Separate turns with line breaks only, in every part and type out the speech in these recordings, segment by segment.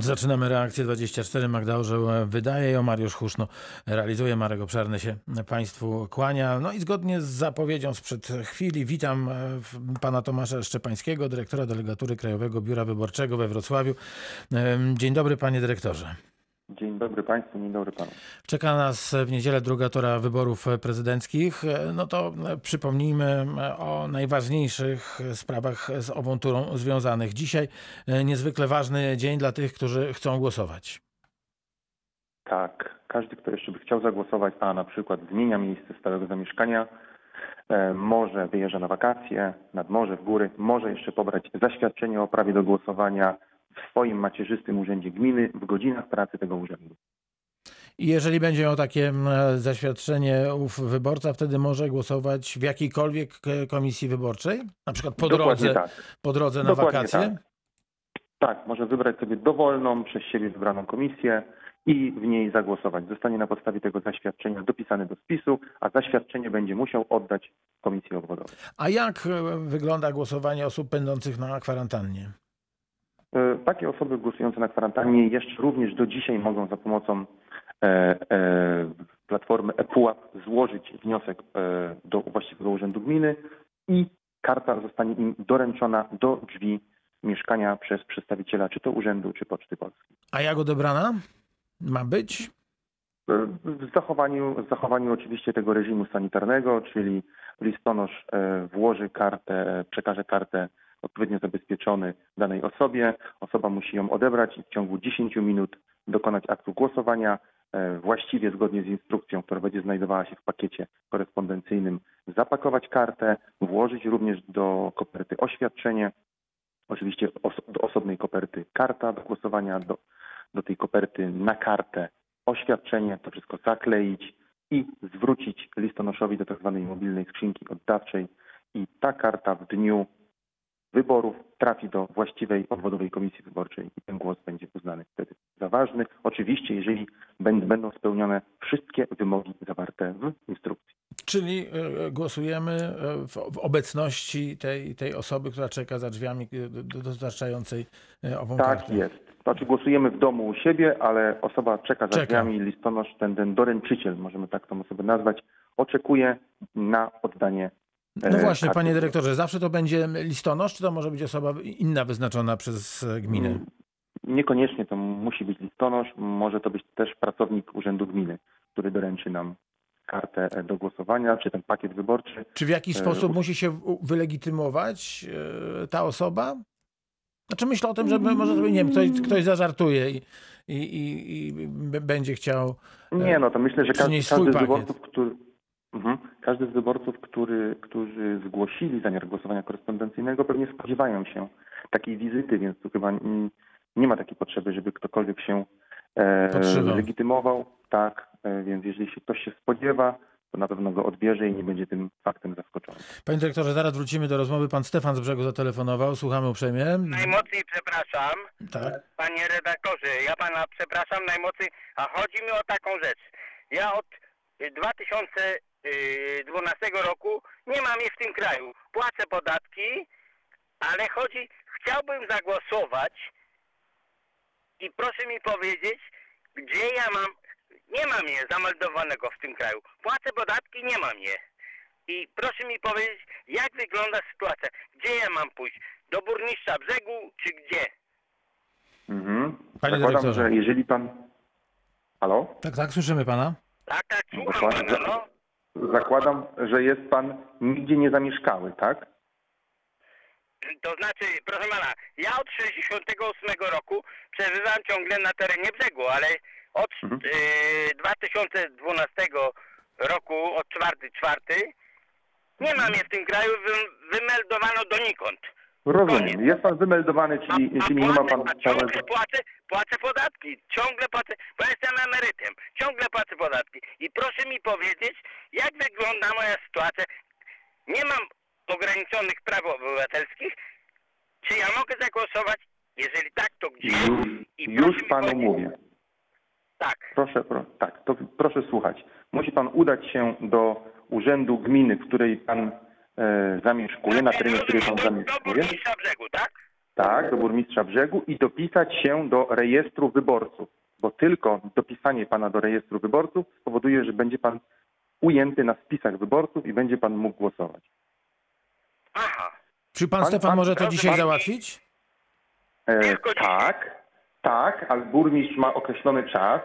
Zaczynamy reakcję 24. Magda Orzeł wydaje ją, Mariusz Huszno realizuje, Marek Obszarny się Państwu kłania. No i zgodnie z zapowiedzią sprzed chwili witam e, pana Tomasza Szczepańskiego, dyrektora delegatury Krajowego Biura Wyborczego we Wrocławiu. E, Dzień dobry panie dyrektorze.
Dzień dobry Państwu, dzień dobry Panu.
Czeka nas w niedzielę druga tora wyborów prezydenckich. No to przypomnijmy o najważniejszych sprawach z ową turą związanych. Dzisiaj niezwykle ważny dzień dla tych, którzy chcą głosować.
Tak, każdy, kto jeszcze by chciał zagłosować, a na przykład zmienia miejsce stałego zamieszkania, e, może wyjeżdża na wakacje, nad morze, w góry, może jeszcze pobrać zaświadczenie o prawie do głosowania w swoim macierzystym urzędzie gminy w godzinach pracy tego urzędu.
I jeżeli będzie miał takie mm, zaświadczenie ów wyborca, wtedy może głosować w jakiejkolwiek komisji wyborczej? Na przykład po
Dokładnie
drodze,
tak.
po drodze na
Dokładnie
wakacje?
tak. Tak, może wybrać sobie dowolną, przez siebie wybraną komisję i w niej zagłosować. Zostanie na podstawie tego zaświadczenia dopisany do spisu, a zaświadczenie będzie musiał oddać komisji obwodowej.
A jak e, wygląda głosowanie osób będących na kwarantannie?
E, Takie osoby głosujące na kwarantannie jeszcze również do dzisiaj mogą za pomocą e, e, platformy ePUAP złożyć wniosek do właściwego urzędu gminy i karta zostanie im doręczona do drzwi mieszkania przez przedstawiciela czy to urzędu, czy Poczty Polskiej.
A jak odebrana ma być?
W zachowaniu, w zachowaniu oczywiście tego reżimu sanitarnego, czyli listonosz włoży kartę, przekaże kartę odpowiednio zabezpieczony danej osobie. Osoba musi ją odebrać i w ciągu 10 minut dokonać aktu głosowania. e, Właściwie zgodnie z instrukcją, która będzie znajdowała się w pakiecie korespondencyjnym, zapakować kartę, włożyć również do koperty oświadczenie, oczywiście do osobnej koperty karta do głosowania, do, do tej koperty na kartę oświadczenie, to wszystko zakleić i zwrócić listonoszowi do tak zwanej mobilnej skrzynki oddawczej i ta karta w dniu wyborów trafi do właściwej obwodowej komisji wyborczej i ten głos będzie uznany wtedy za ważny. Oczywiście, jeżeli bę- będą spełnione wszystkie wymogi zawarte w instrukcji.
Czyli e, głosujemy e, w, obecności tej, tej osoby, która czeka za drzwiami e, do- do- dostarczającej ową
Tak
kartę.
jest. Znaczy głosujemy w domu u siebie, ale osoba czeka za
Czeka.
drzwiami, listonosz, ten, ten doręczyciel, możemy tak tą osobę nazwać, oczekuje na oddanie
No właśnie,
karty.
panie dyrektorze, zawsze to będzie listonosz, czy to może być osoba inna wyznaczona przez e, gminę?
Mm, Niekoniecznie to musi być listonosz, może to być też pracownik Urzędu Gminy, który doręczy nam kartę e, do głosowania, czy ten pakiet wyborczy.
Czy w jakiś
E,
sposób musi się wylegitymować e, ta osoba? Znaczy myślę o tym, że może sobie, nie wiem, ktoś, ktoś zażartuje i, i, i, i będzie chciał...
Nie, no to myślę, że każdy, każdy z wyborców, który, mhm, każdy z wyborców, który, którzy zgłosili zamiar głosowania korespondencyjnego, pewnie spodziewają się takiej wizyty, więc tu chyba mm, nie ma takiej potrzeby, żeby ktokolwiek się e, legitymował. Tak, e, więc jeżeli się ktoś się spodziewa, to na pewno go odbierze i nie będzie tym faktem zaskoczony.
Panie dyrektorze, zaraz wrócimy do rozmowy. Pan Stefan z brzegu zatelefonował. Słuchamy uprzejmie.
Najmocniej przepraszam,
Tak.
panie redaktorze, ja pana przepraszam najmocniej, a chodzi mi o taką rzecz. Ja od y, 2012 roku nie mam je w tym kraju. Płacę podatki, ale chodzi, chciałbym zagłosować i proszę mi powiedzieć, gdzie ja mam, nie mam je zameldowanego w tym kraju. Płacę podatki, nie mam je. I proszę mi powiedzieć, jak wygląda sytuacja, gdzie ja mam pójść? Do burmistrza brzegu, czy gdzie?
Mhm.
Panie
Zakładam,
dyrektorze.
że jeżeli pan... Halo?
Tak, tak, słyszymy pana.
Tak, tak, słucham
Dokładnie.
pana, no.
Zakładam, że jest pan nigdzie nie zamieszkały, tak?
To znaczy, proszę pana, ja od 68 roku przebywam ciągle na terenie brzegu, ale od
Mhm.
y, 2012 roku, od 4.4 nie mam je w tym kraju, wy, wymeldowano donikąd.
Rozumiem. Jest pan wymeldowany,
A,
czyli,
a,
czyli nie ma pan
a ciągle płacę, płacę podatki, ciągle płacę, bo jestem emerytem, ciągle płacę podatki. I proszę mi powiedzieć, jak wygląda moja sytuacja. Nie mam ograniczonych praw obywatelskich, czy ja mogę zagłosować? Jeżeli tak, to gdzie?
Już,
I
już panu
powiedzieć-
mówię.
Tak,
Proszę, pro, tak, to proszę słuchać. Musi pan udać się do urzędu gminy, w której pan zamieszkuje, na terenie, w której pan
do, do
zamieszkuje.
burmistrza brzegu, tak?
tak, do burmistrza brzegu i dopisać się do rejestru wyborców, bo tylko dopisanie pana do rejestru wyborców spowoduje, że będzie pan ujęty na spisach wyborców i będzie pan mógł głosować.
Aha.
Czy pan,
Pan-
Stefan
pan-
może to dzisiaj
pan-
załatwić?
E, tak, tak, ale burmistrz ma określony czas,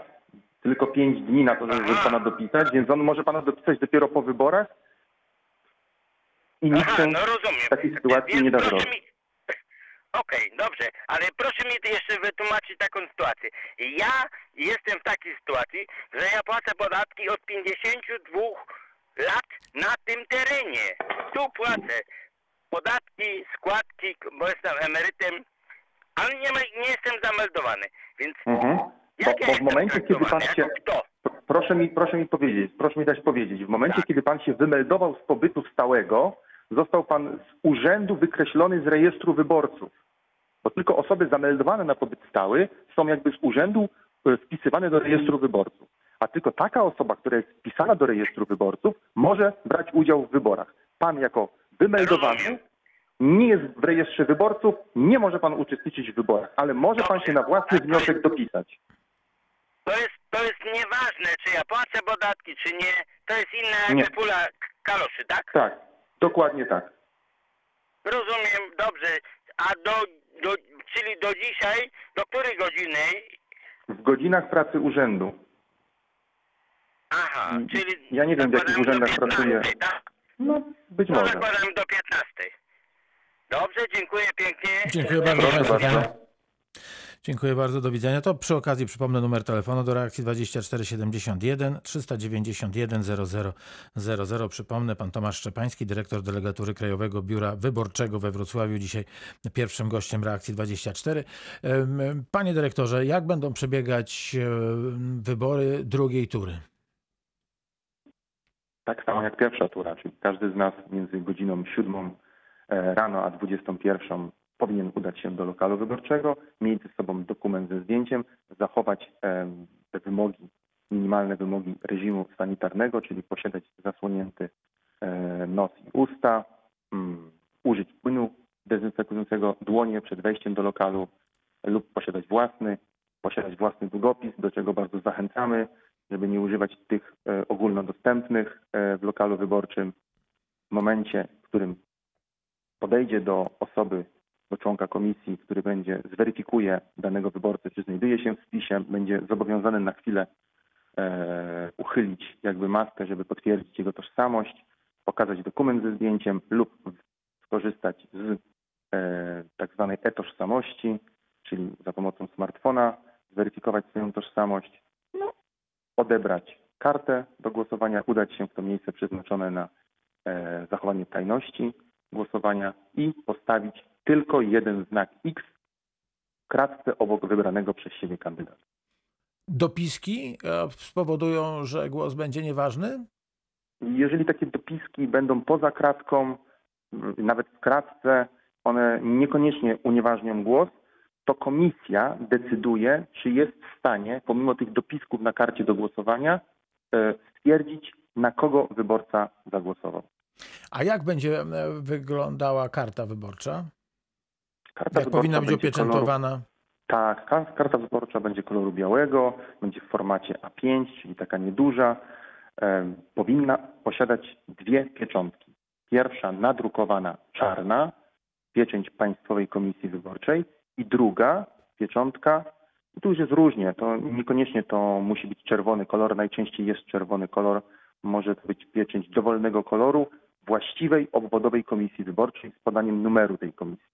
tylko pięć dni na to, żeby
Aha.
pana dopisać, więc on może pana dopisać dopiero po wyborach i nikt
Aha,
się
no rozumiem.
w takiej sytuacji
Więc
nie da
mi... Okej, dobrze, ale proszę mi jeszcze wytłumaczyć taką sytuację. Ja jestem w takiej sytuacji, że ja płacę podatki od 52 lat na tym terenie. Tu płacę podatki, składki, bo jestem emerytem, ale nie, ma- nie jestem zameldowany. Więc
Mhm. Bo,
jak ja
bo w momencie, kiedy pan się... Proszę mi, proszę mi powiedzieć, proszę mi dać powiedzieć. W momencie,
Tak.
kiedy pan się wymeldował z pobytu stałego, został pan z urzędu wykreślony z rejestru wyborców. Bo tylko osoby zameldowane na pobyt stały są jakby z urzędu e, wpisywane do rejestru wyborców. A tylko taka osoba, która jest wpisana do rejestru wyborców, może brać udział w wyborach. Pan jako wymeldowany nie jest w rejestrze wyborców, nie może pan uczestniczyć w wyborach, ale może pan się na własny wniosek dopisać.
To jest, to jest nieważne, czy ja płacę podatki, czy nie. To jest inna
Nie.
pula kaloszy, tak?
Tak, dokładnie tak.
Rozumiem, dobrze. A do, do, czyli do dzisiaj, do której godziny?
W godzinach pracy urzędu.
Aha,
Mm,
czyli...
ja nie wiem, w jakich urzędach
15,
pracuje.
Tak?
No, być
No,
może.
zakładamy do 15. Dobrze, dziękuję pięknie.
Dziękuję bardzo
Proszę bardzo.
Dziękuję bardzo, do widzenia. To przy okazji przypomnę numer telefonu do reakcji 2471 391 0000. Przypomnę, pan Tomasz Szczepański, dyrektor delegatury Krajowego Biura Wyborczego we Wrocławiu, dzisiaj pierwszym gościem reakcji 24. Em, Panie dyrektorze, jak będą przebiegać em, wybory drugiej tury?
Tak samo jak pierwsza tura, czyli każdy z nas między godziną 7 e, rano a 21 powinien udać się do lokalu wyborczego, mieć ze sobą dokument ze zdjęciem, zachować te wymogi, minimalne wymogi reżimu sanitarnego, czyli posiadać zasłonięty e, nos i usta, mm, użyć płynu dezynfekującego dłonie przed wejściem do lokalu lub posiadać własny, posiadać własny długopis, do czego bardzo zachęcamy, żeby nie używać tych e, ogólnodostępnych e, w lokalu wyborczym. W momencie, w którym podejdzie do osoby, do członka komisji, który będzie zweryfikuje danego wyborcę, czy znajduje się w spisie, będzie zobowiązany na chwilę e, uchylić jakby maskę, żeby potwierdzić jego tożsamość, pokazać dokument ze zdjęciem lub skorzystać z e, tak zwanej e-tożsamości, czyli za pomocą smartfona zweryfikować swoją tożsamość, no, odebrać kartę do głosowania, udać się w to miejsce przeznaczone na e, zachowanie tajności głosowania i postawić tylko jeden znak X w kratce obok wybranego przez siebie kandydata.
Dopiski e, spowodują, że głos będzie nieważny?
Jeżeli takie dopiski będą poza kratką, nawet w kratce, one niekoniecznie unieważnią głos, to komisja decyduje, czy jest w stanie, pomimo tych dopisków na karcie do głosowania, e, stwierdzić, na kogo wyborca zagłosował.
A jak będzie e, wyglądała karta wyborcza?
Karta
Jak powinna być
będzie koloru-
opieczętowana?
Tak, kar- karta wyborcza będzie koloru białego, będzie w formacie A5, czyli taka nieduża. E, powinna posiadać dwie pieczątki. Pierwsza nadrukowana czarna, pieczęć Państwowej Komisji Wyborczej i druga pieczątka, i tu już jest różnie, to niekoniecznie to musi być czerwony kolor, najczęściej jest czerwony kolor, może to być pieczęć dowolnego koloru właściwej obwodowej komisji wyborczej z podaniem numeru tej komisji.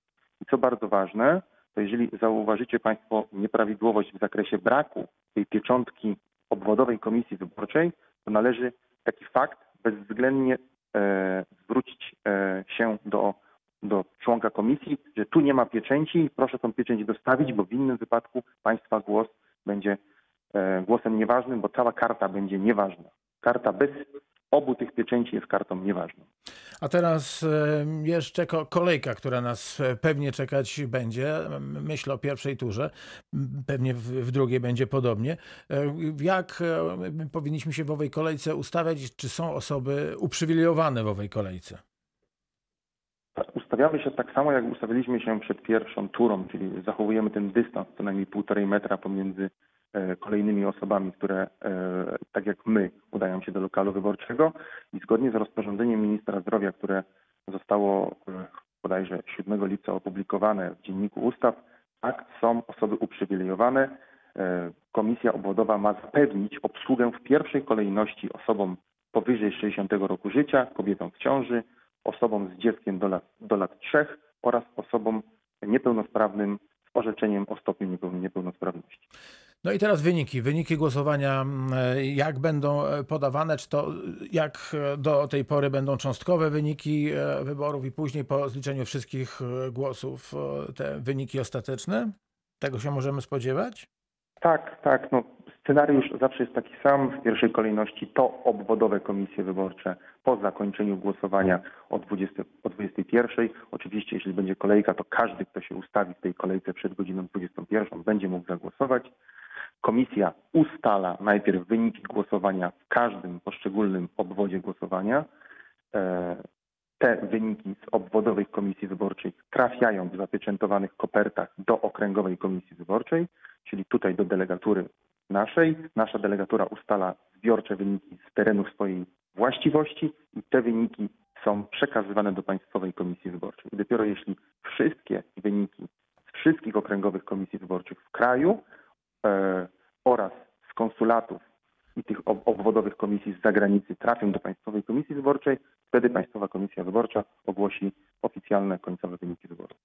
I co bardzo ważne, to jeżeli zauważycie Państwo nieprawidłowość w zakresie braku tej pieczątki obwodowej komisji wyborczej, to należy taki fakt bezwzględnie e, zwrócić e, się do, do członka komisji, że tu nie ma pieczęci, proszę tą pieczęć dostawić, bo w innym wypadku Państwa głos będzie e, głosem nieważnym, bo cała karta będzie nieważna. Karta bez obu tych pieczęci jest kartą nieważną.
A teraz e, jeszcze ko- kolejka, która nas e, pewnie czekać będzie. Myślę o pierwszej turze. Pewnie w, drugiej będzie podobnie. E, Jak powinniśmy się w owej kolejce ustawiać? Czy są osoby uprzywilejowane w owej kolejce?
Ustawiamy się tak samo, jak ustawiliśmy się przed pierwszą turą, czyli zachowujemy ten dystans co najmniej półtorej metra pomiędzy kolejnymi osobami, które e, tak jak my udają się do lokalu wyborczego i zgodnie z rozporządzeniem ministra zdrowia, które zostało e, bodajże 7 lipca opublikowane w Dzienniku Ustaw, tak są osoby uprzywilejowane. E, Komisja obwodowa ma zapewnić obsługę w pierwszej kolejności osobom powyżej 60 roku życia, kobietom w ciąży, osobom z dzieckiem do lat, do lat 3 oraz osobom niepełnosprawnym z orzeczeniem o.
No i teraz wyniki. Wyniki głosowania, mm, e, jak będą e, podawane? Czy to e, jak do tej pory będą cząstkowe wyniki wyborów i później po zliczeniu wszystkich głosów te wyniki ostateczne? Tego się możemy spodziewać?
Tak, tak. No, scenariusz zawsze jest taki sam. W pierwszej kolejności to obwodowe komisje wyborcze po zakończeniu głosowania o, 20, o 21. Oczywiście, jeśli będzie kolejka, to każdy, kto się ustawi w tej kolejce przed godziną 21, będzie mógł zagłosować. Komisja ustala najpierw wyniki głosowania w każdym poszczególnym obwodzie głosowania. E, Te wyniki z obwodowych komisji wyborczych trafiają w zapieczętowanych kopertach do okręgowej komisji wyborczej, czyli tutaj do delegatury naszej. Nasza delegatura ustala zbiorcze wyniki z terenów swojej właściwości i te wyniki są przekazywane do Państwowej Komisji Wyborczej. I dopiero jeśli wszystkie wyniki z wszystkich okręgowych komisji wyborczych w kraju e, oraz z konsulatów i tych ob- obwodowych komisji z zagranicy trafią do Państwowej Komisji Wyborczej, wtedy Państwowa Komisja Wyborcza ogłosi oficjalne końcowe wyniki wyborów.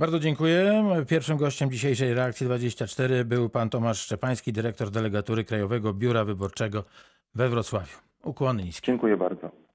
Bardzo dziękuję. Pierwszym gościem dzisiejszej reakcji 24 był pan Tomasz Szczepański, dyrektor delegatury Krajowego Biura Wyborczego we Wrocławiu. Ukłony niskie.
Dziękuję bardzo.